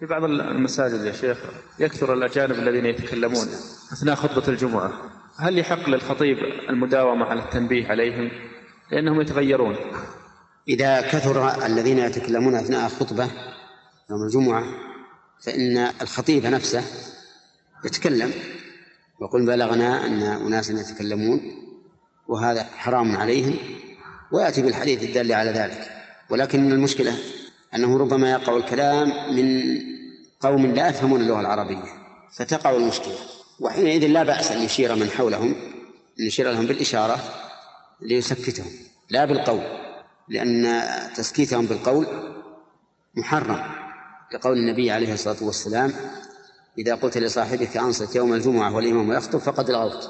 في بعض المساجد يا شيخ يكثر الأجانب الذين يتكلمون أثناء خطبة الجمعة. هل يحق للخطيب المداومة على التنبيه عليهم؟ لأنهم يتغيرون. إذا كثر الذين يتكلمون أثناء الخطبة يوم الجمعة فإن الخطيب نفسه يتكلم. وقل بلغنا أن أناسا يتكلمون وهذا حرام عليهم ويأتي بالحديث الدال على ذلك. ولكن المشكلة أنه ربما يقع الكلام من قوم لا يفهمون اللغة العربية فتقع المشكلة. وحينئذ لا بأس أن يشير من حولهم أن يشير لهم بالإشارة ليسكتهم لا بالقول لأن تسكيتهم بالقول محرم. لقول النبي عليه الصلاة والسلام إذا قلت لصاحبك أنصت يوم الجمعة والإمام يخطب فقد لغوت.